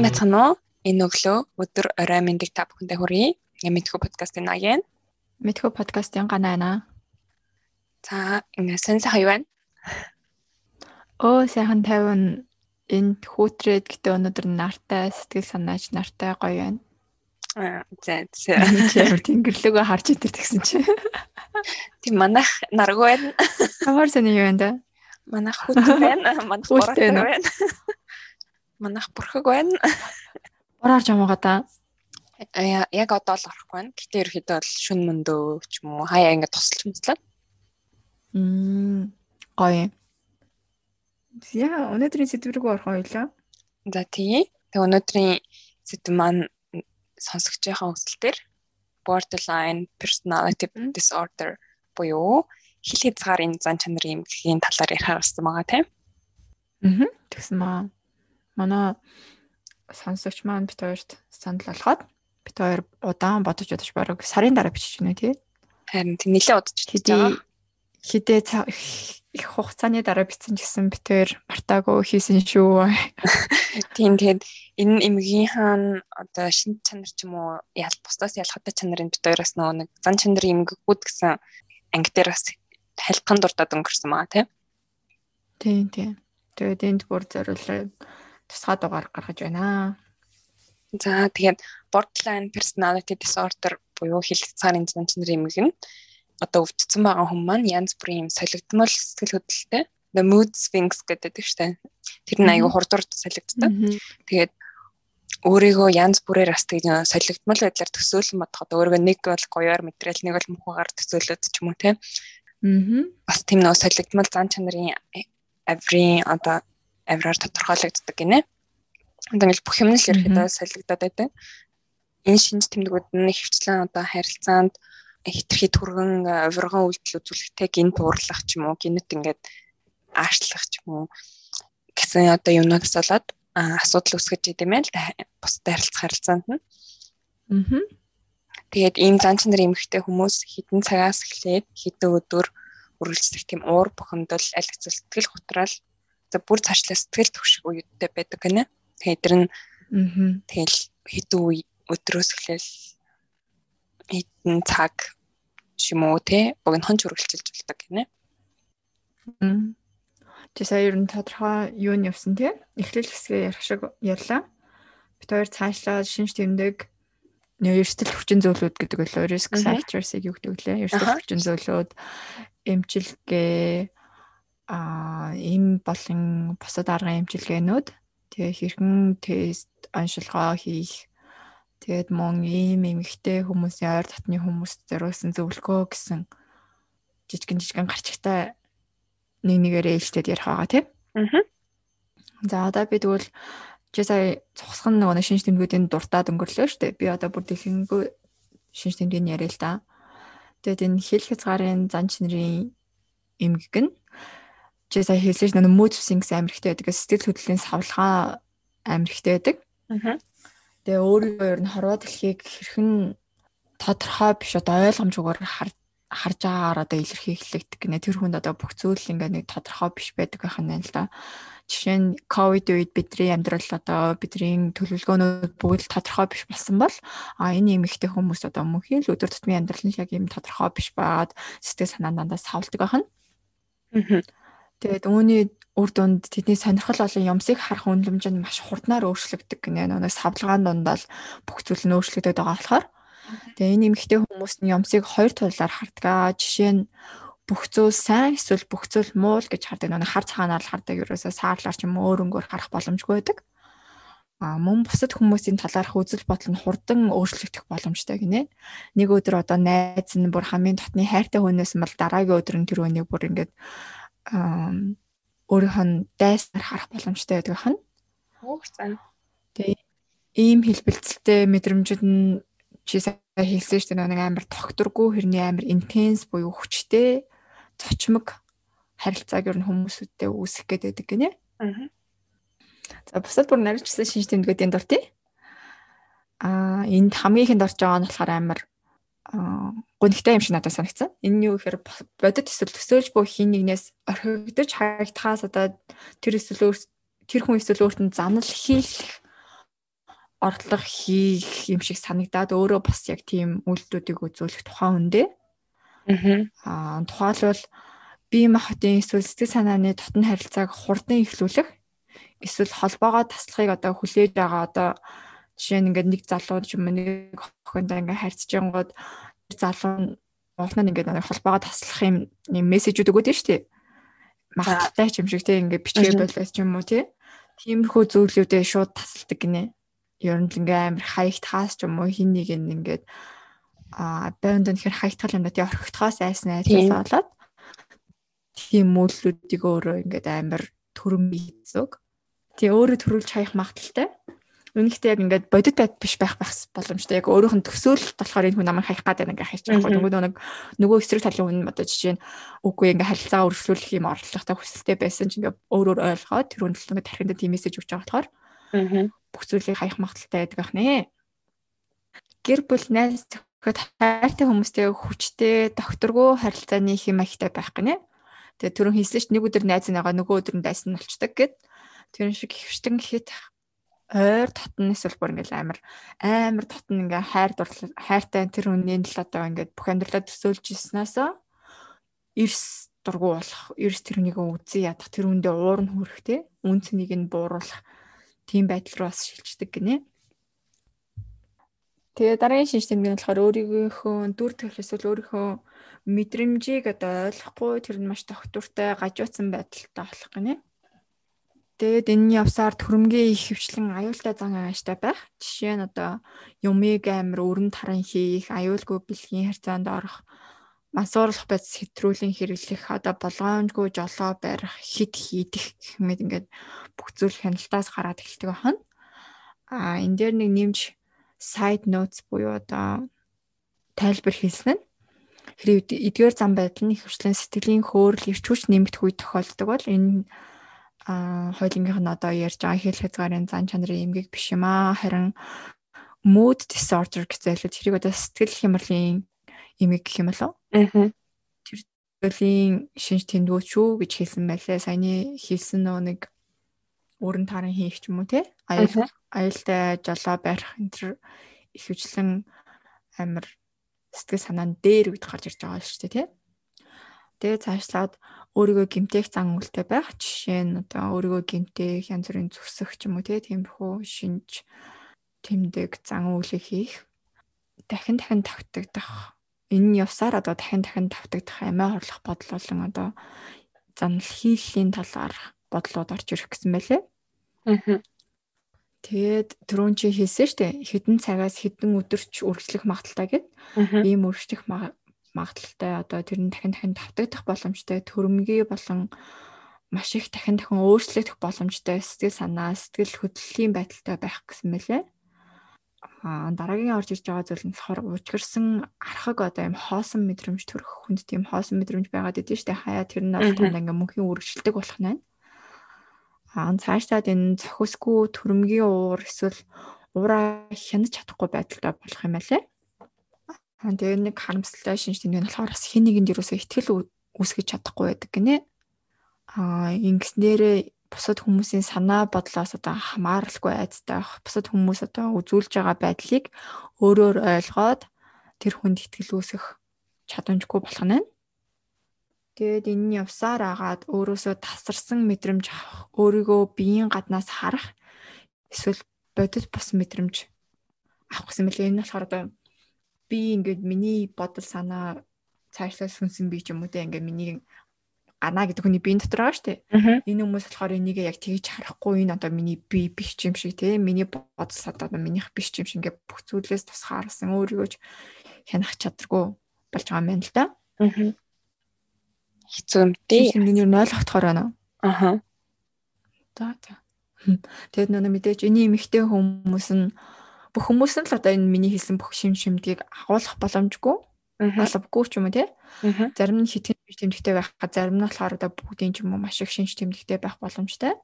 Сайн байцгаана уу? Энэ өглөө өдөр орой мэндийг та бүхэндээ хүргэе. Мэдхүү подкастын аян. Мэдхүү подкастын ганаа. За, ингэ сэн сайхан юу байна? Оо, сайхан тавин энд хүүтрээд гэтээ өнөөдөр нартай сэтгэл санаач нартай гоё байна. Аа, за, за. Тэнгэрлэгөө харж идэр тэгсэн чи. Тийм манайх наргүй байна. Ямар сони юу да? Манайх хүүтэр байна. Манайх бороо байна. Манайх бүрхэг байна. Бороор жамгаа та. Яг одоо л орохгүй байна. Гэтэ ерөөхдөө бол шүн мөндөө ч юм уу хаяа ингэ тусалж мэтлээ. Мм гоё. Яа, өнөөдрийн сэдв рүү орох ойлоо. За тий. Тэг өнөөдрийн сэдв маань сонсогчийн өсөлтөөр borderline personality disorder буюу хил хязгаарын зан чанарын эмгэгийн талаар ярихаар болсон байгаа тийм. Аа. Тэгсэн маа. Манай сонсогч маань бит хоёрт санал болгоод бит хоёр удаан бодож бодож баруг сарын дараа бичиж гинэ тий. Харин тийм нэлээд удаж хийж байгаа. Хидээ их хугацааны дараа бичсэн гэсэн бит хоёр мартаагүй хийсэн шүү. Тийм тэгээд энэ эмгийн хаан одоо шин чанар ч юм уу ял бусдаас ялгаатай чанарын бит хоёроос нөгөө нэг зан чанарын эмгэгүүд гэсэн анги дээр бас хальтхан дурдаад өнгөрсөн маа тий. Тийм тийм. Тэгээд энд бүр зориулаад тусгай дугаар гаргаж байна. За тэгээд borderline personality disorder буюу хил хязгаарын зан чанарын эмгэг нь одоо өвдсөн байгаа хүмүүс маань янз бүрийн юм солигдмол сэтгэл хөдлөлтэй the mood swings гэдэг штэ. Тэр нь аюу хурдан солигддог. Тэгээд өөрийгөө янз бүрээр бас тэгээд солигдмол байдлаар төсөөлөн бодоход өөрийгөө нэг бол гоёор мэдрэл нэг бол мухагаар төсөөлөд ч юм уу те. Аа. Бас тийм нөө солигдмол зан чанарын аврын одоо авраар тодорхойлогддог гинэ. Одоо ингээл бүх юм нь л ерөөдөө солигдоод байдаг. Энэ шинж тэмдгүүд нь хөвчлэн одоо харилцаанд хитрхи түргэн авирган үйлдэл үзүүлэхтэй гин туурлах ч юм уу гинэт ингээд аашлах ч юм уу гэсэн одоо юмнаас болоод асуудал үүсгэж идэм байл та бусдад харилцах харилцаанд нь. Аа. Тэгээд ийм зан чанар эмхтэй хүмүүс хідэн цагаас эхлээд хэдэн өдөр үргэлжлэх тийм уур бухимдал, аль хэцүү гутраал За бүр цаашлаа сэтгэл төвшиг үедтэй байдаг гэнэ. Тэгээ эдгээр нь тэгэл хэдэн үе өдрөөс эхлээл хэдэн цаг юм уу те богинохон үргэлжилж болдог гинэ. Тэ сая ер нь тодорхой юу нь явсан те эхлэл хэсгээ ярих шиг ярьлаа. Бид хоёр цаашлаа шинж тэмдэг эрсдэл хүчин зүйлүүд гэдэг үлээ risk factors-ыг юу гэдэг лээ. Эрсдэл хүчин зүйлүүд эмчилгээ а им болон бусад арган эмчилгээнүүд тэгээ хэрхэн тест оншилгоо хийх тэгээд мөн ийм эмэгтэй хүмүүсийн ойр дотны хүмүүст зориулсан зөвлөгөө гэсэн жижигэн жижигэн гарчигтай нэг нэгээрээ ээлжтэй ярих байгаа тийм. Аа. За одоо би тэгвэл чи сая цогсгон нөгөө шинж тэмдгүүдийн дуртад өнгөрлөө шүү дээ. Би одоо бүр дэлгэнгүй шинж тэмдгийг яриа л да. Тэгээд энэ хэл хязгаарын зан чанарын эмгэг нь чи сая хэлсэн чинь mood swings амар ихтэй байдаг. Сэтгэл хөдлөлийн савлгаа амар ихтэй байдаг. Тэгээ өөрийгөө ер нь хорвоо дэлхийг хэрхэн тодорхой биш одоо ойлгомжгүйгээр харж харж байгаагаар одоо илэрхийлэгдэх гинэ тэр хүнд одоо бүх зүйл ингээ нэг тодорхой биш байдаг байх нь л да. Жишээ нь ковид үед бидний амьдрал одоо бидний төлөвлөгөөнүүд бүгд тодорхой биш болсон бол а энэ эмэгтэй хүмүүс одоо мөнхийн л өдөр тутмын амьдрал нь яг юм тодорхой биш байгаад сэтгэл санаа дандаа савлдаг байх нь. Аа. Тэгээд үүний үр дүнд тэдний сонирхол болон юмсыг харах үнэлэмж нь маш хурднаар өөрчлөгдөг гинэ. Нөгөө савлгаан дундаа л бүх зүйл нь өөрчлөгдөд байгаа болохоор. Тэгээ энэ эмэгтэй хүмүүс нь юмсыг хоёр талаар хардгаа. Жишээ нь бүх зүйл сайн эсвэл бүх зүйл муу л гэж хардаг. Нөгөө хар цагаанаар л хардаг. Ерөөсөө саарлаар ч юм өөр өнгөөр харах боломжгүй байдаг. А мөн бусад хүмүүсийн талаарх үзэл бодол нь хурдан өөрчлөгдөх боломжтой гинэ. Нэг өдөр одоо найз нь бүр хамгийн дотны хайртай хүнээс бол дараагийн өдөр нь тэр үнийг бүр ингээд өөрийнх нь дайснаар харах боломжтой байдаг хань. Хөөх зан. Тэгээ ийм хэлбэлцэлтэй мэдрэмжүүд нь чи сая хэлсэн шүү дээ нэг амар тогтургүй хэрний амар интенс буюу хүчтэй цочмог харилцааг ер нь хүмүүсүүдтэй үүсгэх гэдэг гинэ. Аа. За бусад бүр нарийнчсан шинж тэмдгүүдийн дор тий. Аа энд хамгийн ихэнд орж байгаа нь болохоор амар гонхтой юм шиг надад санагдсан. Энэ нь юу гэхээр бодит эсвэл төсөөлж буй хин нэгнээс орхигдож харагдахаас одоо тэр эсвэл тэр хүн эсвэл өөрт нь занал хийх орлого хийх юм шиг санагдаад өөрөө бас яг тийм үйлдэлүүдийг үзүүлэх тухайн үндэ. Аа тухайлбал бие махбодын эсвэл сэтгэл санааны дотн харилцааг хурдан эхлүүлэх эсвэл холбоогоо таслахыг одоо хүлээж байгаа одоо жишээ нь ингээд нэг залуу юм нэг охиндоо ингээд харьцаж янгууд залуу уурнаа ингээд холбоогоо таслах юм мессежүүд өгөөд нь шүү дээ. Магадaltaй ч юм шиг те ингээд бичгээ болоос ч юм уу. Тиймэрхүү зүйлүүдээ шууд тасалдаг гинэ ер нь л ингээм амар хаягт хаас ч юм уу хин нэг ингээд а бэнд үнэхээр хаягтгал юм да тий орхигдохоос айсан айцаас болоод тийм мөдлүүдийг өөрөө ингээд амар төрөм хийцэг. Тий өөрөө төрүүлж хаях магадaltaй. Үнэхдээ яг ингээд бодит байд биш байх байх боломжтой. Яг өөрийнх нь төсөөлөлт болохоор энэ хүн намайг хаях гэдэг ингээ хайж байгаа. Нөгөө нэг нөгөө эсрэг талын хүн одоо жишээ нь үгүй ингээ харилцаа өргөжлүүлэх юм орлоготой хүсэлтэй байсан чинь ингээ өөрөөр ойлгоод тэр хүн л ингээ тархинд тийм мессеж өгч байгаа болохоор бүх зүйлийг хаях магадaltaй байдаг ах нэ. Гэр бүл найз зөвхөд хайртай хүмүүстэй хүчтэй докторгүй харилцааны хэм маягтай байх гинэ. Тэгээ түрүүн хэлсэн чинь нэг өдөр найз нэгаа нөгөө өдөр нь дайсан болчдаг гэд. Тэр шиг хөвчтөн гэхэд ойр татна эсвэл бүр ингээл амар амар татна ингээ хайр дурлал хайртай тэр хүний л одоо ингээд бүх амьдралаа төсөөлж ирснээс эрс дургу болох эрс тэр хүнийг үзий ядах тэр хүндээ уурн хүрэхтэй үн цэнийг нь бууруулах тийм байдал руу бас шилждэг гинэ. Тэгээ дараагийн шинж тэмдэг нь болохоор өөрийнхөө дүр төрх эсвэл өөрийнхөө мэдрэмжийг одоо ойлгохгүй тэр нь маш тогтвортой гажуудсан байдалтай болох гинэ. Тэгээд энэний явсаар төрөмгийн их хөвчлэн аюултай зан ааштай байх. Жишээ нь одоо юмыг амир өрн таран хийх, аюулгүй бэлгийн харьцаанд орох, мансуурлах байц хэтрүүлэн хэрэглэх одоо болгоомжгүй жолоо барих хит хийдэх гэмэд ингээд бүх зүйл хяналтаас гараад эхэлдэг байна. А энэ дээр нэг нэмж side notes буюу одоо тайлбар хийсэн нь хэрэг эдгээр зам байдал нь ихвчлэн сэтгэлийн хөөрөл ирч хүч нэмэгдэх үе тохиолддог бол энэ а хоёулынх нь одоо ярьж байгаа хэл хязгаарын зан чанарын эмгэг биш юм аа харин mood disorder зайлуулж хэрэг одоо сэтгэл хямралын имийг гэх юм болов. Аа. Тэр зүйлийн шинж тэмдгүүд шүү гэж хэлсэн байлээ. Саяны хэлсэн нөө нэг өрн таран хийх ч юм уу те. Аюул аюултай жолоо барих энэ төр их хвчлэн амир сэтгэл санаанд дээр үед гарч ирж байгаа шүү дээ те. Тэгээ цаашлаад өөрийгөө гимтээх зан үйлтэй байх жишээ нь одоо өөрийгөө гимтээх янз бүрийн зүсэх ч юм уу тиймэрхүү шинж тэмдэг зан үйлийг хийх дахин дахин тавтагдах энэ явсаар одоо дахин дахин давтагдах амиа хорлох бодол болон одоо занал хийлийн талаар бодлоод орж ирэх гэсэн байлээ. Аа. Тэгээд түрүүн чи хэлсэн шүү дээ. Хэдэн цагаас хэдэн өдөрч үргэлжлэх магадaltaй гэд. Ийм үргэлжлэх магадaltaй одоо тэр нь дахин дахин давтагдах боломжтой төрөмгий болон маш их дахин дахин өөрчлөгдөх боломжтой сэтгэл санаа, сэтгэл хөдлөлийн байдалтай байх гэсэн мэлээ дараагийн орж ирж байгаа зүйл нь болохоор уучгирсан архаг одоо юм хоосон мэдрэмж төрөх хүнд тийм хоосон мэдрэмж байгаад идэв штэ хаяа тэр нь бол танд ингээ мөнхийн үргэлжилдэг болох нь. Аа цаашдаа энэ зохисгүй төрөмгийн уур эсвэл уураа хянаж чадахгүй байдалтай болох юм байлээ. Аа тэгээ нэг харамсалтай шинж тэмдэг нь болохоор бас хин нэгэнд юусоо ихтгэл үүсгэж чадахгүй байдаг гинэ. Аа ингэснээрээ бусад хүмүүсийн санаа бодлоос одоо хамааралгүй айцтай байх. Бусад хүмүүс одоо үзүүлж байгаа байдлыг өөрөөр ойлгоод тэр хүнд итгэл үүсгэх чадамжгүй болох нь. Тэгээд энэ нь явсаар агаад өөрөөсөө тасарсан мэдрэмж авах, өөрийгөө биеийн гаднаас харах эсвэл бодит бус мэдрэмж авах гэсэн мэлээ. Энэ болохоор одоо би ингээд миний бодол санаа цаашлаа сүнсэн би ч юм уу те ингээд миний гана гэдэг хүний биеийн дотор байгаа шүү дээ. Энэ хүмүүс болохоор энийг яг тэгж харахгүй энэ одоо миний бие биш юм шиг те миний бодол одоо минийх биш юм шиг ингээ бүх зүйлээс тусгаарсан өөрийгөө хянах чадваргүй болж байгаа юм байна л да. Аа. Хэцүү юм дээ. Миний юу ойлгохдохоор байна уу? Аа. За за. Тэгэд нөө мэдээж энэ эмэгтэй хүмүүс нь бүх хүмүүс нь л одоо энэ миний хэлсэн бүх шим шимдгийг агуулах боломжгүй албагүй ч юм уу те. Зарим нь хитгэн тэмдэгтэй байх га зарим нь болохоор одоо бүгдийн ч юм уу маш их шинж тэмдэгтэй байх боломжтой.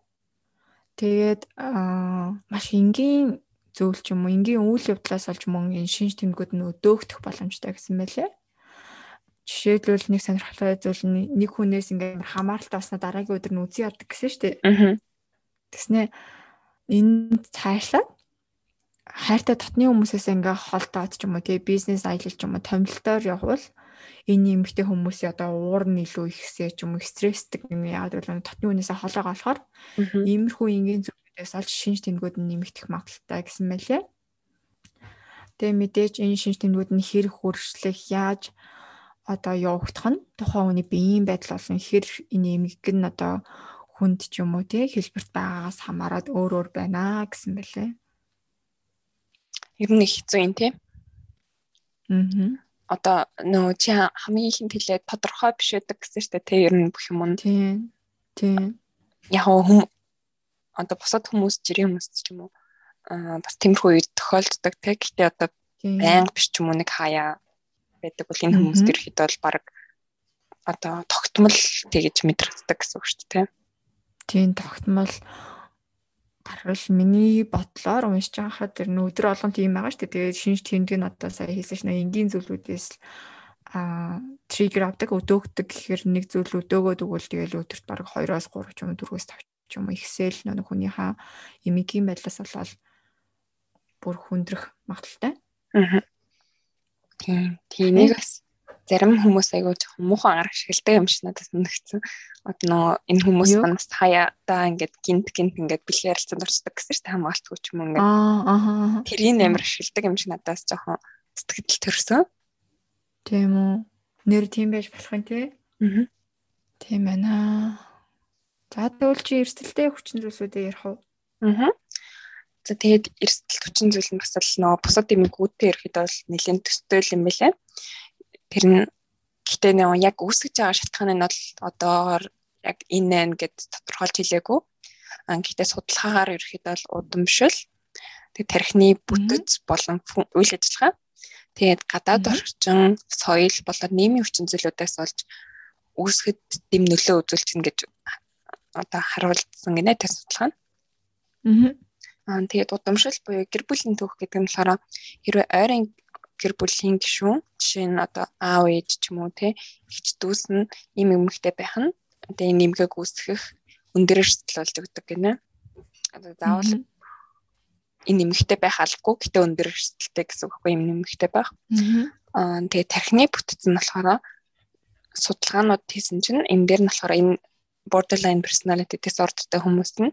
Тэгээд аа маш энгийн зөвл ч юм уу энгийн үйл явдлаас олж мөн энэ шинж тэмдгүүд нь өдөөгдөх боломжтой гэсэн мэлээ. Жишээлбэл нэг сонирхолтой зүйл нь нэг хүнээс ингээм хамааралтай басна дараагийн өдөр нь үзий явдаг гэсэн шүү дээ. Тэгснэ энэ цаашлаад хайртай татны хүмүүсээс ингээ холдоод ч юм уу тий бизнес аялал ч юм уу томилтоор явбал энэ эмэгтэй хүмүүсийн одоо уур нь илүү ихсээ ч юм уу стресстэй юм яагаад гэвэл татны үнээсээ холоогоо болохоор иймэрхүү энгийн зүйлүүдээс олж шинж тэмдгүүд нь нэмэгдэх магадaltaй гэсэн мэлээ. Тэгээ мэдээж энэ шинж тэмдгүүд нь хэр хөршлөх яаж одоо явагдах нь тухайн хүний биеийн байдал болон хэр энэ эмгэг нь одоо хүнд ч юм уу тий хэлбэрт байгаагаас хамаарат өөр өөр байна гэсэн мэлээ ер нь хэцүү юм тийм. Аа. Одоо нөө чи хамгийн ихэнд хэлээд тодорхой биш байдаг гэсэн штэ тэ ер нь бүх юм уу. Тийм. Тийм. Яг хүм одоо бусад хүмүүс жирийн хүмүүс ч юм уу аа бас тиймэрхүү үед тохиолддог те гэхдээ одоо байнга биш ч юм уу нэг хаяа байдаг бол энэ хүмүүст ирэхэд бол баг одоо тогтмол тэгэж мэдрэгддэг гэсэн үг шүү дээ. Тийм тогтмол гарвал миний бодлоор уншиж байхад тэр нөө өдөр болгон тийм байгаа шүү дээ. Тэгээд шинж тэмдэг нь одоо сая хэлсэн шнэ энгийн зүйлүүдээс а триггер авдаг өдөөгдөг гэхээр нэг зүйл өдөөгөөд өгвөл тэгэл өдөрт бараг 2-оос 3 ч юм 4-өөс 5 ч юм ихсэл нэг хүнийхээ эмигийн байдлаас болоод бүр хүндрэх магадaltaй. Аа. Тийм. Тийм нэг бас зарим хүмүүс айгүй жоохон муухан арга шилдэг юм шиг надад санагдсан. Одоо нөө энэ хүмүүс манаас хаяа даа ингээд гинт гинт ингээд бэлгийн ярилцсан дурсдаг гэсэн чинь хамгаалтгүй ч юм ингээд. Аа. Тэрийн амир шилдэг юм шиг надаас жоохон сэтгэл төрсөн. Тийм үү. Нэр тийм байж болох юм тий. Аа. Тийм байна. За тэгвэл чи эрсдэлтэй хүчин зүйлсүүдээ ярих уу? Аа. За тэгээд эрсдэл хүчин зүйл нь бас л нөө бусад эмгэгүүдтэй ирэхэд бол нэлээд төстэй юм байлаа. Тэр нь гэтээ нөө яг үүсгэж байгаа шалтгаан нь бол одоогоор яг энэ нэ гэд тодорхойлж хэлээгүй. А гэтээ судалгаагаар ерөөхдөө бол удамшил. Тэг тархины бүтэц болон үйл ажиллагаа. Тэгээд гадаад орчин соёл болоод нийгмийн хүчин зүйлүүдээс олж үүсгэд дэм нөлөө үзүүлчихнэ гэж одоо харуулсан гинэ тэ судалгаа нь. Аа тэгээд удамшил буюу гэр бүлийн түүх гэдэг нь болохоор хэрвээ ойрын гэр бүлийн гишүүн жишээ нь одоо аав ээж ч юм уу те ихч дүүс нь им эмэгтэй байх нь одоо энэ нэмгээг үүсгэх өндөр эрсдэл болж өгдөг гинэ. Одоо заавал энэ нэмэгтэй байх албагүй гэтээ өндөр эрсдэлтэй гэсэн үг юм нэмэгтэй байх. Аа тэгээ тархины бүтэц нь болохоор судалгаанууд хийсэн чинь энэ дээр нь болохоор энэ borderline personality disorderтэй хүмүүс нь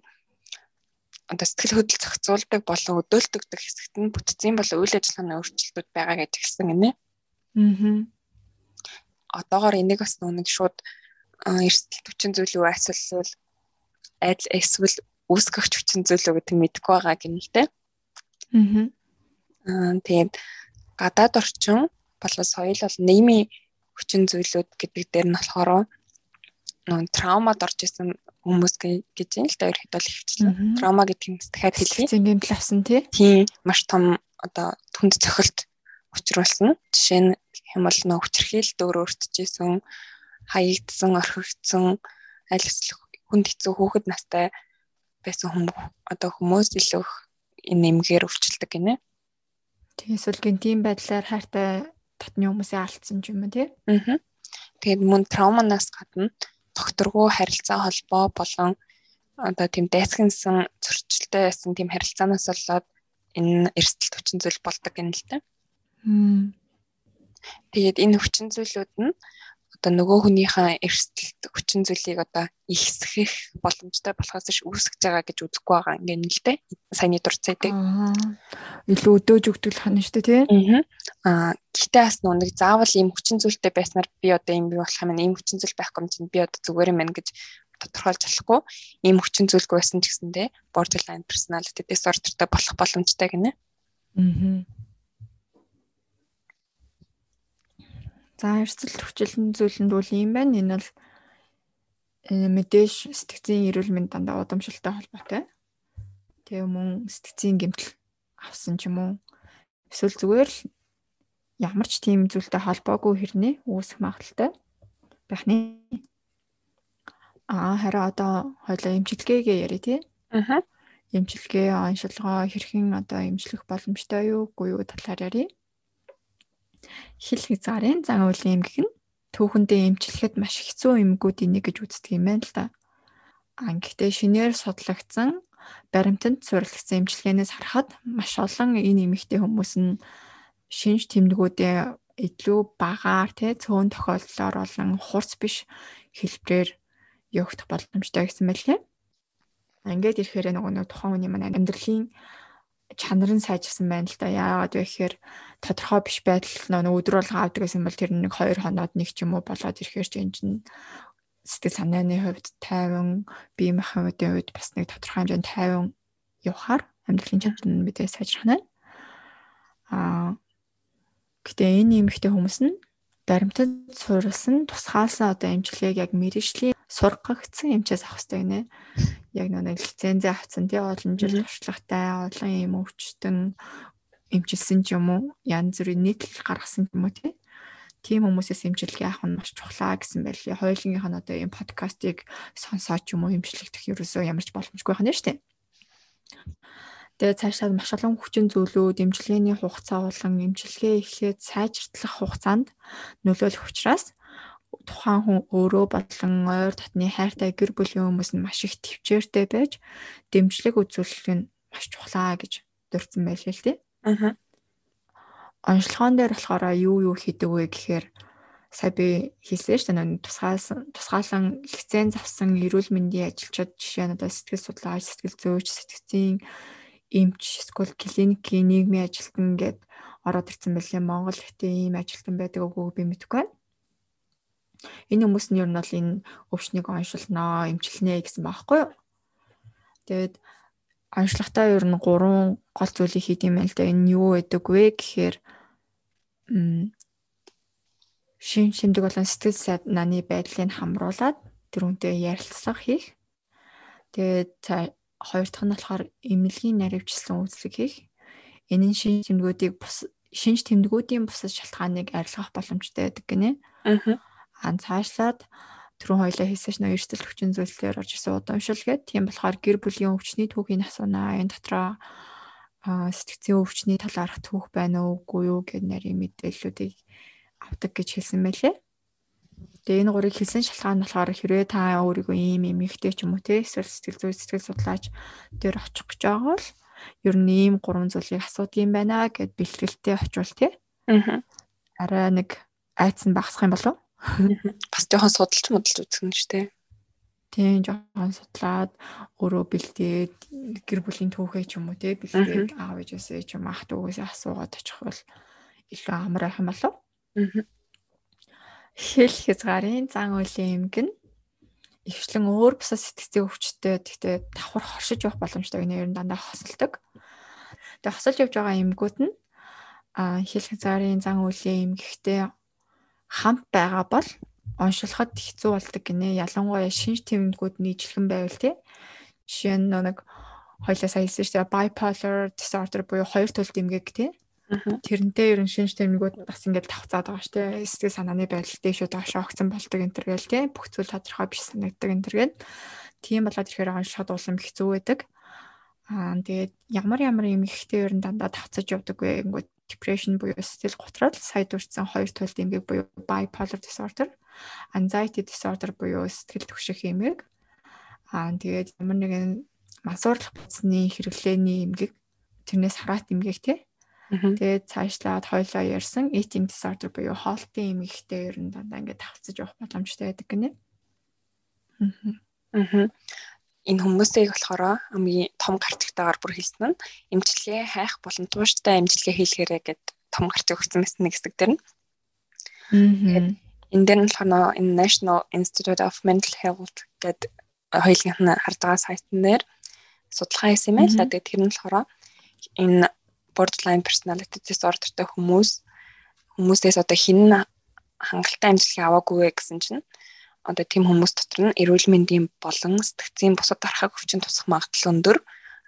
одоо сэтгэл хөдлөл зохицуулдаг болон өдөөлтөгдөг хэсэгт нь бүтцийн болон үйл ажиллагааны өөрчлөлтүүд байгаа гэж хэлсэн гинэ. Аа. Одоогоор энийг бас нүг шууд эрсдэл хүчин зүйл үү эсвэл айдл эсвэл үүсгэгч хүчин зүйл үү гэдэг мэдэхгүй байгаа гинэлтэй. Аа. Аа тэгээд гадаад орчин болон соёл бол нийгмийн хүчин зүйлүүд гэдэг дээр нь болохоор нөө траумад орж исэн хүмүүс гэж юм л да ерхэд бол ихчлэн траума гэдэг юм дахиад хэлье. Зингийн плавсан тий. Тийм маш том одоо түнд цохилт учруулсан. Жишээ нь хямал нөө хүчрхийлэлт өөр өөртөжсэн хаягдсан, орхигдсон аль эсвэл хүнд хэцүү хүүхэд настай байсан хүмүүс одоо хүмүүс илүү нэмгээр өвчлөлдөг гинэ. Тэгээс бол гинтийн байдлаар хайртай татны хүмүүсээ алдсан юм тий. Аа. Тэгээд мөн трауманаас гадна докторгүй харилцаа холбоо болон одоо тийм дайсагнсан зөрчилтэй байсан тийм харилцаанаас болоод энэ эрсдэл хүчин зүйл болдог юм л та. Тэгээд энэ хүчин зүйлүүд нь одоо нөгөө хүнийхээ эрсдэлт хүчин зүйлийг одоо ихсгэх боломжтой болохоос ш үүсгэж байгаа гэж үзэхгүй байгаа нь л дээ. Саяны дурцайдаг. Илүү өдөөж өгдөг хана штэ тий. Аа гэхдээ бас нэг заавал ийм хүчин зүйлтэй байснаар би одоо ийм би болох юм ийм хүчин зүйл байхгүй юм чинь би одоо зүгээр юм байна гэж тодорхойлж болохгүй. Ийм хүчин зүйлгүй байсан ч гэсэндээ borderline personality disorderтэй болох боломжтой гинэ. Аа За эрсдэл хүчлэн зүйлэнд бол юм байна. Энэ бол э, мэдээж сэтгцийн эрүүл мэнд дандаа удамшилтай холбоотой. Тэгээ мөн сэтгцийн гэмтэл авсан ч юм уу. Эсвэл зүгээр л ямар ч тийм зүйлтэй холбоогүй хэрнээ үүсэх магадaltaй байх нэ. Аа хараа одоо хоёлаа эмчилгээгээ яри тий. Аа. Эмчилгээ оншилгоо хэрхэн одоо эмчлэх боломжтой юу үгүй юу талаар ярив хил хязгаарын зан үйлийн эмгэг нь түүхэндээ эмчлэхэд маш хэцүү эмгэгүүдийн нэг гэж үздэг юм байна л да. А гэхдээ шинээр судлагдсан баримтанд суурилсан эмчилгээнээс харахад маш олон энэ эмэгтэй хүмүүс нь шинж тэмдгүүдээ илүү багаар тий цөөн тохиолдлоор болон хурц биш хэлбэрээр явагдах боломжтой гэсэн мэлээ. Ингээд ирэхээр нөгөө нэг тухайн хүний маань амьдралын чанар нь сайжирсан байна л да. Яагаад вэ гэхээр тодорхой биш байдал нөгөө өдөр болго авдаг гэсэн бол тэр нэг 2 хоноод нэг ч юм уу болоод ирэхээр ч энэ чинь сэтгэл санааны хувьд тайван, бие махбодын хувьд бас нэг тодорхой хэмжээнд тайван явахаар амьдралын чадвар нь мэдээ сайжрах нь. Аа гэтээ энэ нэмэгтэй хүмүүс нь баримтад суурилсан тусгаалсан одоо эмчилгээг яг мэрэгжлийн сургагдсан эмчээс авах хэрэгтэй гинэ. Яг нэг лицензээ авсан тий олон жил туршлагатай олон юм өвчтөн эмчилсэн ч юм уу янз бүрийн нийтлэл гаргасан юм уу тий тийм хүмүүсээс имчилгээ авах нь маш чухлаа гэсэн байлээ. Хоёулынх нь одоо ийм подкастыг сонсоод ч юм уу имчилэгдэх ерөөсөө ямарч боломжгүй байна шүү дээ. Тэгээ цаашаа маш олон хүчин зүйлүүд, имчилгээний хугацаа болон имчилгээ эхлээд сайжиртлах хугацаанд нөлөөлөх учраас тухайн хүн өөрөө болон ойр дотны хайртай гэр бүлийн хүмүүс нь маш их төвчээртэй байж дэмжлэг үзүүлэх нь маш чухлаа гэж дурдсан байлээ л дээ. Аа онцлогоон дээр болохоор юу юу хийдэг вэ гэхээр сая би хэлсэн шүү дээ тусгаалсан тусгаалan лиценз авсан эрүүл мэндийн ажилчид жишээ нь одоо сэтгэл судлаач, сэтгэл зүйч, сэтгцийн эмч, эсвэл клиникийн нийгмийн ажилтан гэд ороод ирсэн байлээ. Монгол хотын ийм ажилтан байдаг үгүй би мэдэхгүй байна. Энэ хүмүүс нь ер нь бол энэ өвчнийг оншилноо, эмчилнэ гэсэн баахгүй юу? Тэгээд онцлогтой ер нь гурван гол зүйлийг хийх юм байна л да. Энэ юу байдаг вэ гэхээр шин шимдэг болон сэтгэл санааны байдлыг хамруулад тэрүүнтэй ярилцлага хийх. Тэгээд хоёр дахь нь болохоор эмнэлгийн наривчлсан үйлчлэг хийх. Энэ нь шин тэмдгүүдийг бус шинж тэмдгүүдийн бусад шалтгааныг арилгах боломжтой байдаг гинэ. Аа. Аа цаашлаад түрүүн хоёлаа хийсэн чинь эрсдэл хүчин зүйлээр орж исэн удамшил гэдэг. Тийм болохоор гэр бүлийн өвчний түүхийг асуунаа. Энэ дотроо сэтгцийн өвчний талаарх түүх байна уу үгүй юу гэд нарийн мэдээллүүдийг авдаг гэж хэлсэн байлээ. Тэгээ энэ гурыг хэлсэн шалтгаан нь болохоор хэрвээ та өөрийгөө ийм юм ихтэй ч юм уу те эсвэл сэтгэл зүй сэтгэл судлаач дээр очих гэж байгаа бол ер нь ийм гурван зүйлийг асуудаг юм байна гэд бэлтгэлтэй очивол те. Аа. Араа нэг айц нь багасах юм болов? Бас жоохон судалж модалж үзэх нь шүү дээ. Тийм жоохон судлаад өөрөө бэлдээд гэр бүлийн түүхээ ч юм уу тий бэлдээд аав ээжээсээ ч юм ах дүүгээсээ асуугаад очих бол илүү амар байх юм болов. Хэл хязгаарын зан үеийн эмгэн ихчлэн өөр бусад сэтгцийн өвчтөд тэгтээ давхар хоршиж явах боломжтой гэнэ ер нь дандаа хосолдог. Тэгээ хосолж явж байгаа эмгүүд нь хэл хязгаарын зан үеийн эмгэгтэй хамт байгаа бол оншилоход хэцүү болдог гинэ. Ялангуяа шинж тэмдгүүд нийтлэн байвал тий. Жишээ нь нэг хоёлаа сая хэлсэн шүү дээ bipolar disorder буюу хоёр төрөл эмгэг тий. Тэрнтэй ерөн шинж тэмдгүүд бас ингээд тавцаад байгаа шүү дээ. Сэтгэл санааны байдал дэшүү доошоо огцон болдог энэ төр гээл тий. Бүх зүйл тодорхой биш санагддаг энэ төр гээл. Тийм болоод ирэхээр оншиход улам хэцүү байдаг. Аа тэгээд ямар ямар эмгэгтэй ерөн дандаа тавцаж явдаг вэ гингүүд depression буюу сэтгэл готрол сая дурдсан хоёр төрөл эмгэг буюу bipolar disorder anxiety disorder буюу сэтгэл түгших эмэг. Аа тэгээд ямар нэгэн мансуурлах бодсны хэрэглээний эмгэг тэрнээс хараат эмгэг тий. Тэгээд цаашлаад хойлоо ярьсан eating disorder буюу хоолтын эмгэгтэй ер нь дандаа ингээд тавцаж явах боломжтой байдаг гинэ. Аа. Энэ хүмүүсийг болохоор хамгийн том гарцтайгаар бүр хэлсэн нь эмчилгээ хайх болон тууштай эмчилгээ хийлгээрэй гэд том гарцыг өгсөн мэт нэг хэсэг дэрнэ. Аа энэ дээр нь болохоор энэ National Institute of Mental Health гэдэг хоёулынх нь хардгаа сайтн дээр судалгаа хийсэн юм байна л да. Тэгээд тэр нь болохоор энэ borderline personality disorderтэй хүмүүс хүмүүсээс одоо хин хангалттай амжилт аваагүй гэсэн чинь одоо тийм хүмүүс дотор нь эрүүл мэндийн болон сэтгцийн бусад дарахаг өвчин тусах магадлал өндөр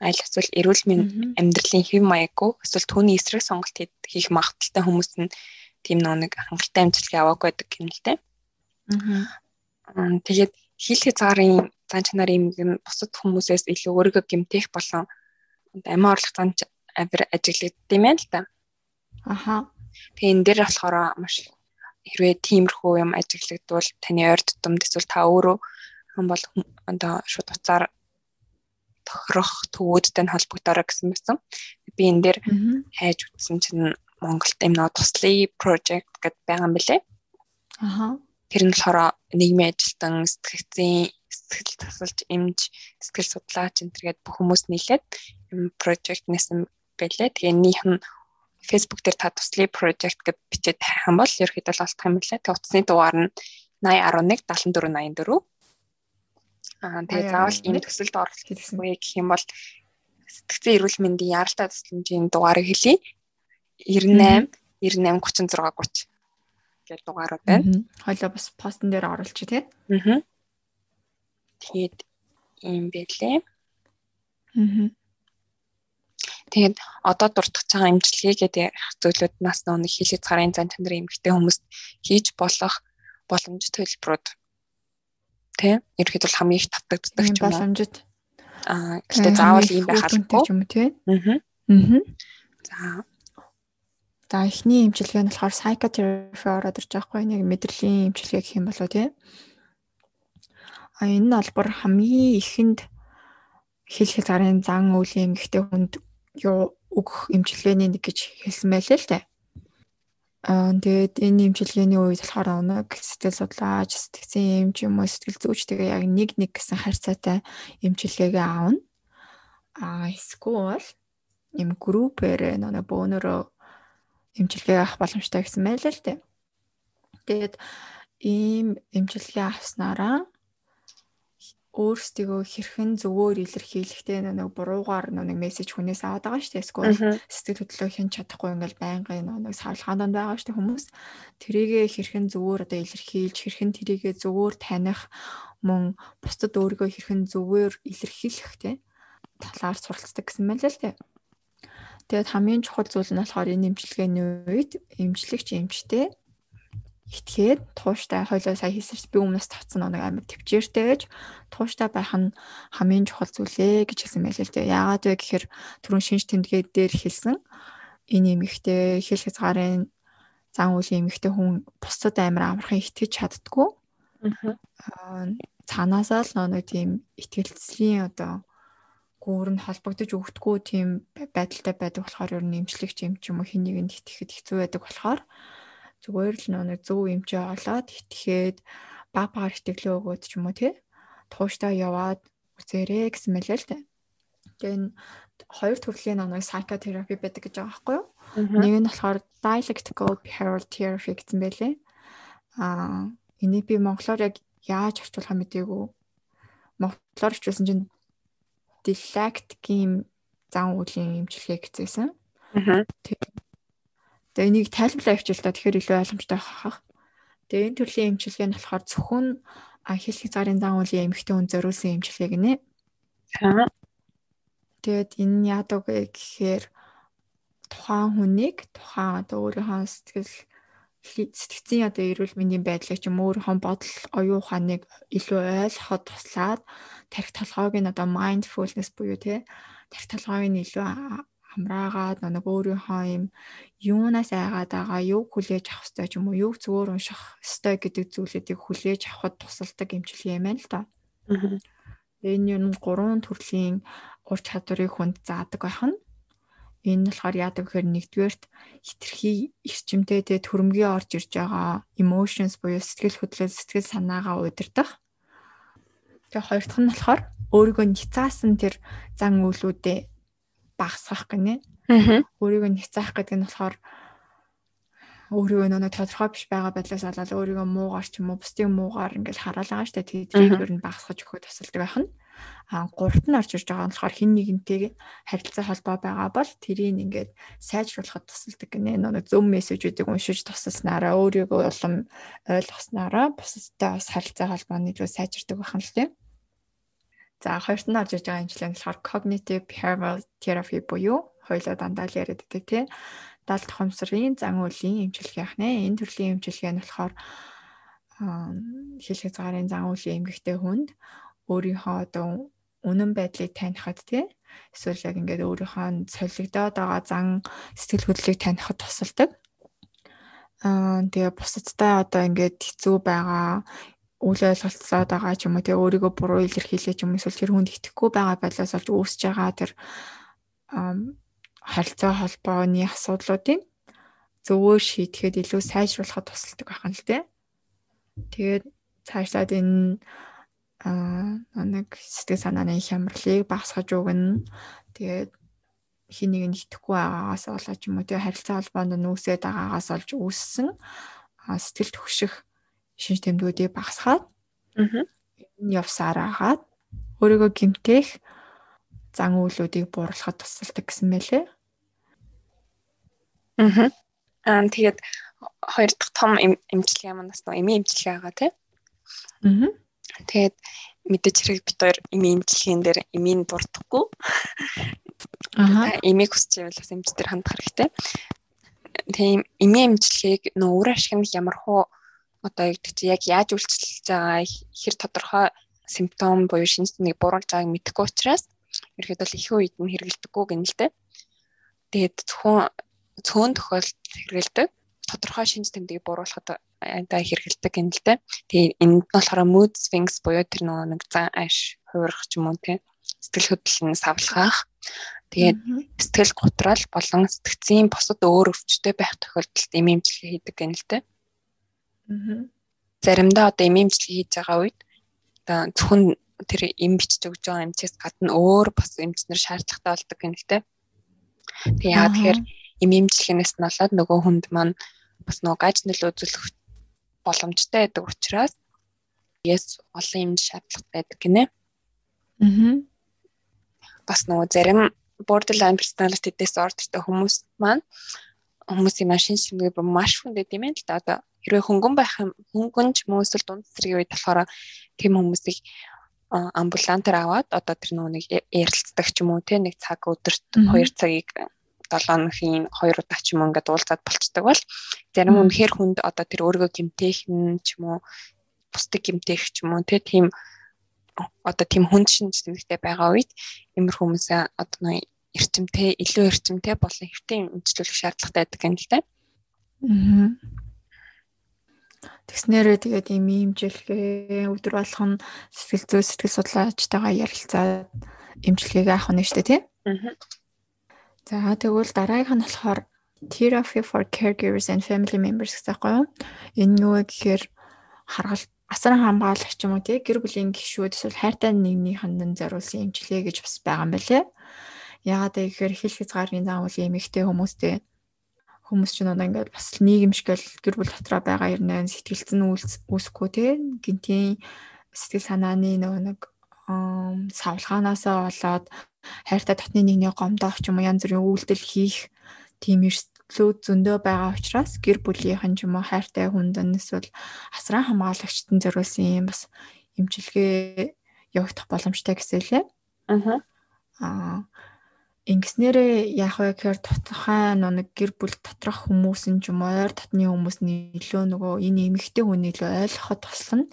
аль эсвэл эрүүл мэнд амьдралын хэв маяггүй эсвэл түүний эсрэг сонголт хийх магадлалтай хүмүүс нь тийм нэг хангалттай амжилтыг аваагүй байдаг юм л дээ. Аа. Тэгээд хил хязгаарын зан чанар юм бусад хүмүүсээс илүү өөрийгөө гэмтэх болон амиа орлох зан авир ажиглагддаг юм байна л да. Аха. Тэгээ энэ дээр болохоор маш хэрвээ тиймэрхүү юм ажиглагдвал таны ойр тутамд эсвэл та өөрөө хэн бол одоо шууд уцаар тохирох төвөөдтэй холбогдороо гэсэн байсан. Би энэ дээр хайж үзсэн чинь Монголд юм нөө туслая project гэдээ байгаа юм билэ. Аха. Тэр нь болохоор нийгмийн ажилтан, сэтгэгцийн сэтгэл тасалж эмж, сэтгэл судлаач энэ төргээд бүх хүмүүс нийлээд юм project нэсэн байлээ. Тэгээ нийнх нь Facebook дээр та туслая project гэж бичээд хайх юм бол ерөөхдөө л олдох юм лээ. Тэгээ утасны дугаар нь 8011 7484. Аа тэгээ заавал ийм төсөлд орох гэсэн үе гэх юм бол сэтгцэн эрүүл мэндийн яралтай тусламжийн дугаарыг хэлье. 98 98 36 30 гэдэг дугаарууд байна. Хойлоо бас постн дээр оруулчих тий. Аа. Тэгээд ийм байлээ. Аа. Тэгээд одоо дуртах байгаа имчилгээ гэдэг зүйлүүд нас нэг хийлэг царын зан чанарын эмгтэй хүмүүст хийж болох боломж төлбөрүүд. Тий ерөөхдөө хамгийн их татагддаг ч юм боломжит. Аа гэхдээ заавал ийм байх албагүй. юм тий? Аа аа за. За эхний имчилгээ нь болохоор psychotherapy ороод ирж байгаа хгүй нэг мэдрэлийн имчилгээ гэх юм болоо тий. А энэ нь албар хамгийн ихэнд хэл хязгаарын зан үйл эмгэгтэй хүнд юу өгөх имчилгээний нэг гэж хэлсэн байлээ л дээ. Аа тэгээд энэ имчилгээний үед болохоор нэг сэтгэл судлаач, сэтгцэн эмч юм уу сэтгэл зүйч тэгээ яг нэг нэг гэсэн харьцаатай имчилгээгээ аавна. Аа эсвэл юм группээр нэг бөөнөрөө эмчилгээ авах боломжтой гэсэн байлаа л дээ. Тэгээд ийм эмчилгээ авснараа өөрсдөө хэрхэн зөвөөр илэрхийлэхтэй нэг буруугаар нэг мессеж хүнээс аваад байгаа шүү дээ. Эсвэл сэтгэл хөдлөлөө хэн чадахгүй ингээл байнгын нэг савлгаан донд байгаа шүү дээ хүмүүс. Тэрийгэ хэрхэн зөвөөр одоо илэрхийлж, хэрхэн тэрийгэ зөвөөр таних мөн бусдад өөрийгөө хэрхэн зөвөөр илэрхийлэхтэй талаар суралцдаг гэсэн мэл л дээ. Тэгээд хамгийн чухал зүйл нь болохоор энэ имчилгээний үед эмчлэгч эмчтэй итгээд тууштай хойлоо сая хийсэн чинь би өмнөөс тавцсан нэг амар төвчээртэй байж тууштай байх нь хамгийн чухал зүйлээ гэж хэлсэн байлээ л дээ. Яагаад вэ гэхээр түрүүн шинж тэмдгээ дээр хэлсэн энэ эмэгтэй хэл хязгаарын зан үлийн эмэгтэй хүн бусдад амар амархан итгэж чаддгүй. Аа цаанаасаа л нэг тийм итгэлцлийн одоо гүүр нь холбогдож өгдөггүй тийм байдалтай байдаг болохоор ер нь эмчлэгч юм ч юм уу хин нэгэнд итгэхэд хэцүү байдаг болохоор зүгээр л нэг зөв эмчээ олоод итгэхэд баг багаар итгэлөө өгөөд ч юм уу тий тууштай яваад үзээрэй гэсэн мэлээ л дээ. Тэгээ энэ хоёр төрлийн нэг psychotherapy байдаг гэж байгаа байхгүй юу? Нэг нь болохоор dialectical behavioral therapy гэсэн байлээ. Аа энийг би монголоор яг яаж орчуулах мэдээгүй. Монголоор орчуулсан чинь dialectic-ийн зан үйлийн эмчилгээ гэсэн. Аа. Тэгээ энийг тайлбарлаа явуул та тэгэхээр илүү ойлгомжтой хахах. Тэгээ энэ төрлийн эмчилгээ нь болохоор зөвхөн хэл хязгаарын зан үйлийн эмэгтэй хүн зориулсан эмчилгээ гинэ. Тэгээд энэ яадаг вэ гэхээр тухайн хүнийг тухайн одоо өөрийнхөө сэтгэл сэтгцийн одоо эрүүл мэндийн байдлыг ч юм өөрийнхөө бодол оюун ухааныг илүү ойлгоход туслаад тарих толгойг нь одоо mindfulness буюу тий тарих толгойг нь илүү амраагаад нэг өөрийнхөө юм юунаас айгаад байгаа юг хүлээж авах хэрэгтэй ч юм уу юг зөвөр унших хэрэгтэй гэдэг зүйлүүдийг хүлээж авахд тусалдаг эмчилгээ юм байна л да. Энэ юм гурван төрлийн ур чадварыг хүнд заадаг байх нь Энэ нь болохоор яадаг гэхээр нэгдүгээрт хитрхи эрчимтэй тэ төрөмгий орж ирж байгаа emotions буюу сэтгэл хөдлөл сэтгэл санаагаа удирдах. Тэгээ хоёр дахь нь болохоор өөрийгөө няцаасан тэр зан үйлүүдээ багасгах гинэ. Өөрийгөө няцаах гэдэг нь болохоор өөрийгөө нөө тодорхой биш байгаа байдлаас болоод өөрийгөө муугаар ч юм уу бусдын муугаар ингээл хараал байгаа штэ тэдрийг ер нь багасгаж өгөхөд тусалдаг байх нь. А гуравт нь орж ирж байгаа нь болохоор хин нэгнтэй харилцаа холбоо байгаа бол тэрийг ингээд сайжруулахад тусалдаг гинэ. Нэг зөв мессежүүдийг уншиж тусалснараа өөрийгөө улам ойлгоснараа бусадтай бас харилцаа холбооны руу сайжирдаг байх нь л тийм. За хоёрт нь орж ирж байгаа эмчилгээ нь болохоор cognitive behavioral therapy буюу хоёлоо дандаа л яриад байдаг тийм. Дал тухамсрын зан үйлийн эмчилгээ ахнэ. Энэ төрлийн эмчилгээ нь болохоор хэл хязгаарын зан үйлийн эмгэгтэй хүнд өөрийнхөө одоо үнэн байдлыг танихад тий эсвэл яг ингээд өөрийнхөө солигдоод байгаа зан сэтгэл хөдлөлийг танихад тусалдаг. Аа тэгээ бусадтай одоо ингээд хэцүү байгаа үл ойлголцоод байгаа ч юм уу тэгээ өөрийгөө буруу илэрхийлээ ч юм эсвэл тэр хүнд итгэхгүй байгаа байдлаас олж үүсэж байгаа тэр харилцаа холбооны асуудлуудыг зөвөр шийдэхэд илүү сайжруулахад тусалдаг байх нь л дээ. Тэгээд цаашлаад энэ аа нэг сэтгэл санааны хямралыг багасгаж өгнө. Тэгээд хин нэг нь итгэхгүй байгаагаас болоод ч юм уу тэгээ харилцаа холбоонд нүүсээд байгаагаас олж үүссэн сэтгэл төвших шинж тэмдгүүдийг багасгаад энэ явсаар агаад өөрийгөө гимтэх зан үйлүүдийг бууруулахад тусалдаг гэсэн мэлээ. Аа. Аа тэгээд хоёр дахь том эмчилгээ манаас нөө эми эмчилгээ байгаа тий. Аа. Тэгээд мэдээж хэрэг бид хоёр эми эмчилгэээн дээр эмийн дурдахгүй. Аа. Эмийг хүсч байвал бас эмч дээр хандах хэрэгтэй. Тийм эми эмчилгээг нөө өөр ашигнах ямар хуу одоо яг чи яг яаж үйлчлэж байгаа хэр тодорхой симптом буюу шинж тэмдэг бууруулж байгааг мэдэхгүй учраас ерөөд бол их үед нь хэрэгэлдэггүй гэнэ л дээ. Тэгээд зөвхөн цөөн тохиолдолд хэрэгэлдэг тодорхой шинж тэмдгийг бууруулахад андаа хэрэгэлдэг гэнэ л дээ. Тэгээд энд нь болохоор mood swings буюу тэр нөгөө нэг зан аш хуурах ч юм уу тийм сэтгэл хөдлөл нь савлахаах. Тэгээд сэтгэл готрол болон сэтгцийн босод өөр өвчтэй байх тохиолдолд эм эмчилгээ хийдэг гэнэ л дээ. Заримдаа одоо эмэмчлэг хийж байгаа үед одоо зөвхөн тэр эм бичиж өгж байгаа эмчээс гадна өөр бас эмчнэр шаардлагатай болдог юм л те. Тэг яа тэгэхээр эмэмчлэгнээс нь болоод нөгөө хүнд маань бас нөгөө гаж нөлөө үзүүлэх боломжтой байдаг учраас яс олон юм шаардлагатай байдаг гинэ. Аа. Бас нөгөө зарим borderline personality disorderтэй хүмүүс маань хүмүүсийн машин шимгээ маш хүндэт юм л да. Одоо хэрвээ хөнгөн байх юм хөнгөн ч юм уу эсвэл дунд цэцэргийн үед болохоор тийм хүмүүсийг амбулантаар аваад одоо тэр нөгөө нэг ярилцдаг ч юм уу те нэг цаг өдөрт 2 цагийг 7 өдрийн 2 удаа ч юм уу ингээд уулзаад болцдог бол зарим үнэхээр хүнд одоо тэр өөрийгөө гимтээх нь ч юм уу бусдыг гимтээх ч юм уу те тийм одоо тийм хүнд шинж тэмдэгтэй байгаа үед иймэр хүмүүсээ одоо нэг эрчимтэй илүү эрчимтэй болон хэвтэн имжлүүлэх шаардлагатай байдаг юм л да. Аа. Тэгснээрээ тэгээд ийм имжлэгээ өдөр болгон сэтгэл зүй сэтгэл судлаачтайгаа ярилцаад имжлэгийг авах нь шүү дээ тийм. За тэгвэл дараагийнх нь болохоор therapy for caregivers and family members гэсэн байхгүй юу? Энэ юу гэхээр харгалт асар хамгаалагч юм уу тий гэр бүлийн гишүүд эсвэл хайртай нэгнийхэнд зориулсан имжлэгээ гэж бас байгаа юм байна лээ. Яагаад гэхээр хил хязгаарын заавал эмэгтэй хүмүүстэй хүмүүс ч надаа ингээд бас нийгэмшгэл гэр бүл дотроо байгаа ирнэ сэтгэлцэн үүсэхгүй те гинтийн сэтгэл санааны нөгөө нэг савлгаанасаа болоод хайртай дотны нэгний гомдоох ч юм уу янз бүрийн үйлдэл хийх тийм эрсдлүүд зөндөө байгаа учраас гэр бүлийнхэн ч юм уу хайртай хүндэн эсвэл асран хамгаалагчтан зориулсан юм бас эмчилгээ явагдах боломжтой гэсэлээ. Аа. Аа Ингэснээрээ яах вэ гэхээр тодорхой нэг гэр бүл доторх хүмүүс нь ч юм ойр татны хүмүүс нь илүү нөгөө энэ эмэгтэй хүний илүү ойлгоход туслана.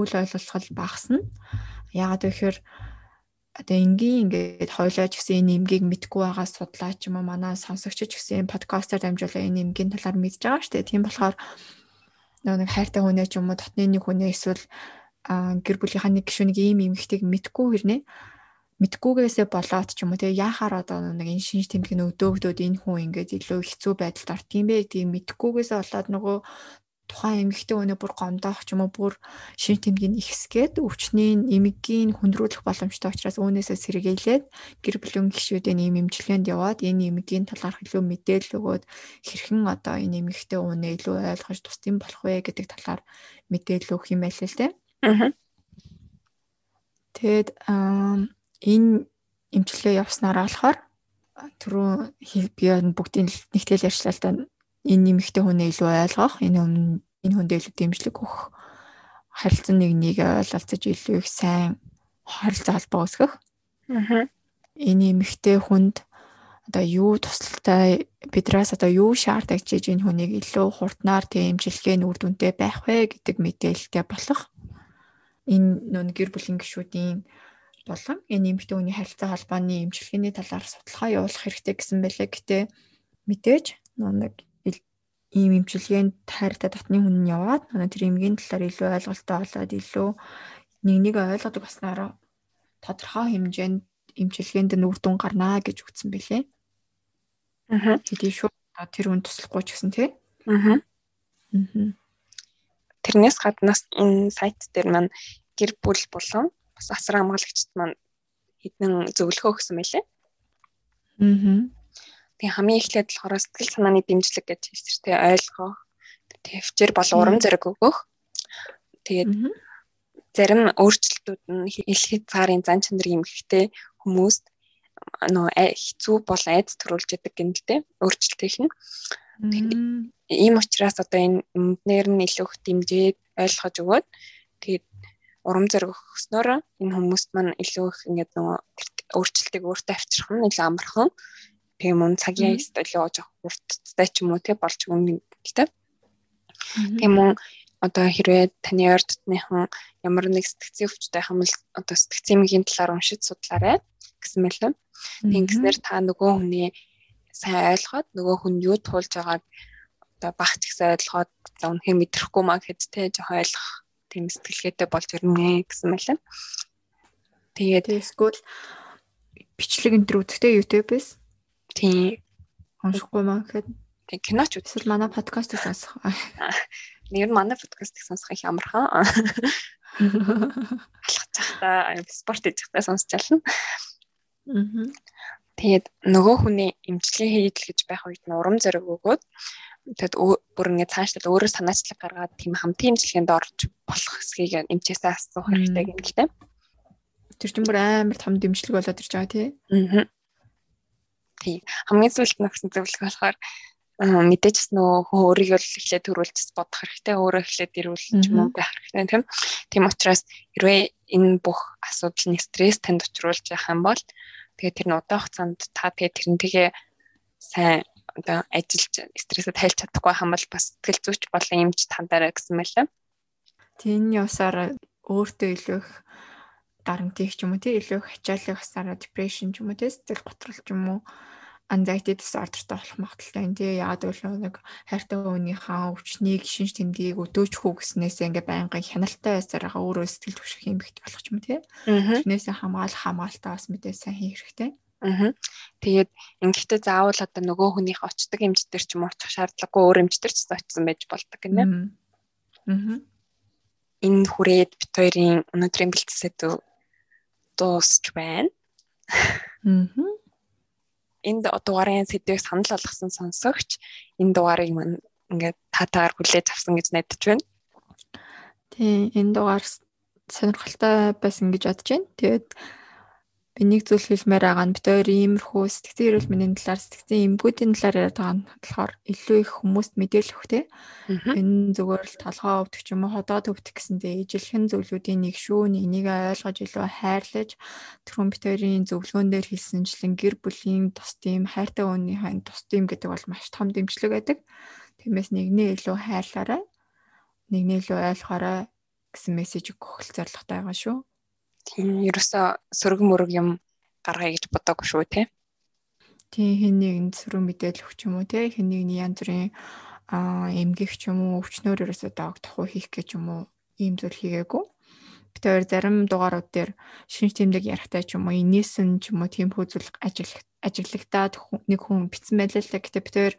Үл ойлголцол багасна. Яагаад вэ гэхээр одоо энгийн ингээд хойлоо ч гэсэн энэ эмгийг мэдгүй байгаа судлаач юм уу манай сонсогч ч гэсэн подкастаар дамжуулаа энэ эмгийн талаар мэдж байгаа шүү дээ. Тийм болохоор нэг хайртай хүнээ ч юм уу дотны нэг хүнээ эсвэл гэр бүлийнхаа нэг гишүүнийг ийм эмэгтэйг мэдгүй хэрнээ мэдгүйгээсээ болоод ч юм уу тэгээ яахаар одоо нэг энэ шинж тэмдэг нь өдөөгдөөд энэ хүн ингээд илүү хэцүү байдалд орт юм бэ тийм мэдгүйгээсээ болоод нөгөө тухайн эмэгтэй өнөө бүр гомдоох ч юм уу бүр шинж тэмдгийг ихсгээд өвчний эмэгийн хүндрүүлэх боломжтой учраас үүнээсээ сэргийлээд гэр бүлийн гишүүдийн ийм эмчилгээнд яваад энэ эмэгийн талаарх илүү мэдээлэл өгөөд хэрхэн одоо энэ эмэгтэй өнөө илүү ойлгож тусдим болох вэ гэдэг талаар мэдээлэл өгөх юм байл л дээ. Аа. Тэгэд аа энэ эмчилгээ явснараа болохоор түрүү би бүгдийн нэгтгэл ярьчлаа энэ нэмэгтэй хүнээ илүү ойлгох энэ өмнө энэ хүндээ илүү дэмжлэг өгөх харилцан нэг нэг ойлголцож илүү их сайн харилцаа холбоо үүсгэх. Аа. Энэ нэмэгтэй хүнд одоо юу тусалтай бидраас одоо юу шаардагдж энэ хүнийг илүү хурднаар тэмжилгээ нүр дүнтэй байх вэ гэдэг мэдээлэлтэй болох. Энэ нөө гэр бүлийн гишүүдийн болон энэ эмэгтэй хүний харилцаа холбооны эмчилгээний талаар судалгаа явуулах хэрэгтэй гэсэн байлээ. Гэтэ мэдээж нэг ийм имчилгээнд тайртай татны хүн нь яваад тэр эмгийн талаар илүү ойлголттой болоод илүү нэг нэг ойлгодог баснаараа тодорхой хэмжээнд имчилгээнд нь үр дүн гарнаа гэж үгдсэн бэлээ. Аа. Тэгээд шууд тэр хүн туслахгүй ч гэсэн тий. Аа. Аа. Тэрнээс гаднаас энэ сайт дээр маань гэр бүл болон бас асар хамгаалагчд маань хэдэн зөвлөгөө өгсөн байлээ. Аа. Тэгээ хамгийн эхлээд болохоор сэтгэл санааны дэмжлэг гэж хэлсэртэй ойлгох. Тэвчээр бол урам зориг өгөх. Тэгээд зарим өөрчлөлтүүд нь хэлхийд цаарын зан чанар эмхтэй хүмүүст нөө хэцүү бол айц төрүүлж яадаг гэнэлтэй өөрчлөлтийнх нь. Ийм учраас одоо энэ өмнөөр нь илүү их дэмжиж ойлгож өгөөд урам зориг өгснөөр энэ хүмүүст маань илүү их ингээд нөгөө өөрчлөлтийг өөртөө авчрах нь илүү амархан тийм үн цагийн стилөө жоох уртцтай ч юм уу тий болж гэдэг. Тийм үн одоо хэрвээ таны ойр дотныхан ямар нэг сэтгцийн өвчтэй хам бол одоо сэтгцийн талаар уншиж судлаарай гэсэн мэлэн. Ингэснээр та нөгөө хүний сайн ойлгоод нөгөө хүн юу туулж байгааг одоо багч гэсэн ойлгоод за үнэхээр мэдрэхгүй маа гэхэд те жоох ойлгох тийм сэтгэлгээтэй болж ирнэ гэсэн мэлэн. Тэгээд эсвэл бичлэг энэ төр үзэхтэй YouTube-с Тийм. Уншихгүй маа гэхэд тийм киноч. Эсвэл манай подкастыг сонсох. Нэр нь манай подкастыг сонсох их амархан. Алхаж захта спорт хийж захта сонсч ялна. Аа. Тэгээд нөгөө хүний эмчилгээ хийж л гэж байх үед нь урам зориг өгөөд тэгэд бүр ингэ цаашлал өөрөө санаачлаг гаргаад тийм хамтын эмчилгээнд орж болох хэсгийг эмчээсээ асуух хэрэгтэй гэнэ л дээ. Тэр чинь бүр амар том дэмжлэг болоод ирж байгаа тий. Аа. Тий. Хамгийн сүүлд нь өгсөн зөвлөгөө болохоор мэдээж ч нөө хүн өөрийгөө эхлээд төрүүлж бодох хэрэгтэй өөрөө эхлээд ирүүлж уу байх хэрэгтэй тийм тийм учраас хэрвээ энэ бүх асуудал нь стресс танд учруулж байх юм бол тэгээд тэр нь удаан хугацаанд та тэгээд тэрнтэйгээ сайн одоо ажиллаж стрессээ тайлж чадахгүй хам бол бас сэтгэл зүйч болон эмч тандаараа гэсэн мэлээ. Тийм явсаар өөртөө илүү их дарамтыг ч юм уу тий илүү их ачааллыг басаараа депрешн ч юм уу тий сэтгэл готрол ч юм уу anxiety disorderтэй болох магадaltaй энэ тий яагаад гэвэл нэг хайртай хүнийхээ өвчнийг шинж тэмдгийг өдөөчхүү гэснээс ингээ байнгын хяналттай байсаар байгаа өөрөө сэтгэл төвшөх юм бихт болох юм тий. Тэрнээс хамгаалах хамгаалтаа бас мэдээ сайн хийх хэрэгтэй. Аа. Тэгээд ингэхдээ заавал одоо нөгөө хүнийх очдог эмчтэр ч юм уу очих шаардлагагүй өөр эмчтэр ч очсон байж болдог гинэ. Аа. Энэ хүрээд бит хоёрын өнөөдрийн бэлтсэд дуусч байна. Аа энэ дугаарын сэдвийг санал болгосон сонсогч энэ дугаарыг мань ингээд татаагаар хүлээж авсан гэж найдаж байна. Тийм энэ дугаар сонирхолтой байсан гэж бодож байна. Тэгээд нэг зүйл хэлмээр байгаа нь бид хоёр иймэрхүү сэтгцэн эрүүл мэндийн талаар сэтгцэн эмгүүдийн талаар яриад байгаа нь болохоор илүү их хүмүүст мэдээлэл өгтэй. Энэ зүгээр л толгоо өвдөх юм уу ходоод өвдөх гэсэндээ ижилхэн зөвлөдүүдийн нэг шүү нэг ойлгож илүү хайрлаж түрүүн бид хоёрын зөвлөгөөн дээр хэлсэнчлэн гэр бүлийн тус тийм хайртай өөнийхөө тус тийм гэдэг бол маш том дэмжлэг байдаг. Тиймээс нэгнээ илүү хайрлаарай. Нэгнээ илүү ойлгоорой гэсэн мессеж өгөх зорилготой байгаа шүү. Тийм ерөөсө сөрөг мөрөг юм гаргая гэж бодоагүй шүү те. Тийм хэн нэгэнд сөрөг мэдээлэл өгч юм уу те хэн нэгний янз бүрийн аа эмгэх ч юм уу өвчнөр ерөөсө доогдох уу хийх гэж юм уу ийм зүйл хийгээгүй. Бид хоёр зарим дугаарууд дээр шинж тэмдэг ярихтай ч юм уу энэс нь ч юм уу тийм хөөцөл ажил ажиглагтаад нэг хүн битсэн байлаа л гэхдээ бид хоёр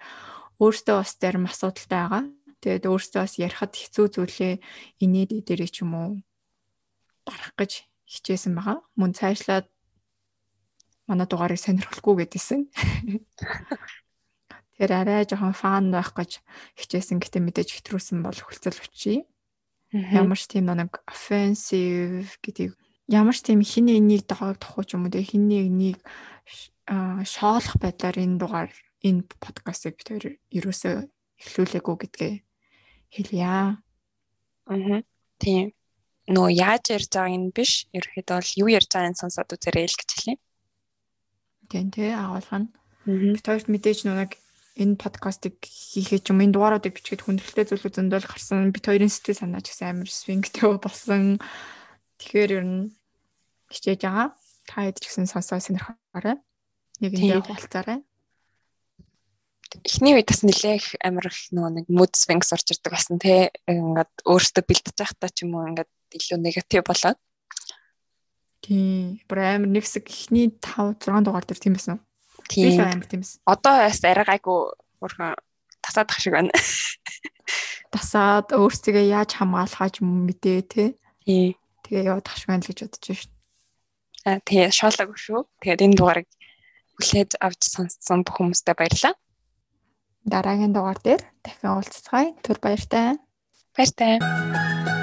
өөртөө бас зарим асуудалтай байгаа. Тэгээд өөртөө бас ярихад хэцүү зүйлээ инээд дээрээ ч юм уу дарах гэж хичээсэн байгаа. Мөн цаашлаад манай дугаарыг сонирхолгүй гэдээсэн. Тэр арай жоохон фан байх гэж хичээсэн гэтээ мэдээж хэтрүүлсэн бол хөлцөл өчий. Ямар ч тийм нэг offensive гэдэг ямар ч тийм хин энийг дагагдах уу ч юм уу тэг хин энийг шоолох байдлаар энэ дугаар энэ подкастыг бид хоёр ерөөсөө эхлүүлээгүй гэдгээ хэлье. Аа. Тийм нөө яаж ярьж байгааг нь биш ерөөхдөө бол юу ярьж байгааг нь сонсоод үзэрэй л гэж хэлье. Тийм тий агуулга нь. Бид хоёрт мэдээж нэг энэ подкастыг хийхэд юм энэ дугааруудыг бичгээд хүндрэлтэй зүйлүүд зөндөл гарсан. Бид хоёрын сэтгэл санаа ч гэсэн амар свингтэй болсон. Тэгэхээр ер нь хичээж байгаа. Та хэд ч гэсэн сонсоо сонирхоорой. Нэг эндээ хуваалцаарай. эхний үед бас нэлээх амар их нөгөө нэг mood swings орж ирдэг байсан те ингээд өөртөө бэлдэж байхдаа ч юм уу ингээд илүү негатив болоод. Тий. Бүр амар нэг хэсэг эхний 5 6 дугаар дээр тийм байсан уу? Тийм амар тийм байсан. Одоо бас арай гайгүй өөрхөн тасаадах шиг байна. Тасаад өөрсдөө яаж хамгаалахаж мэдээ те тий. Тэгээ явах шиг байна л гэж бодож байна шүү. А тий шоолоогүй шүү тэгээд энэ дугаарыг хүлээж авч сонссон бүх хүмүүстээ баярлалаа. Дараагийн дугаар дээр дахин уулзцгаая. Түр баяртай. Баяртай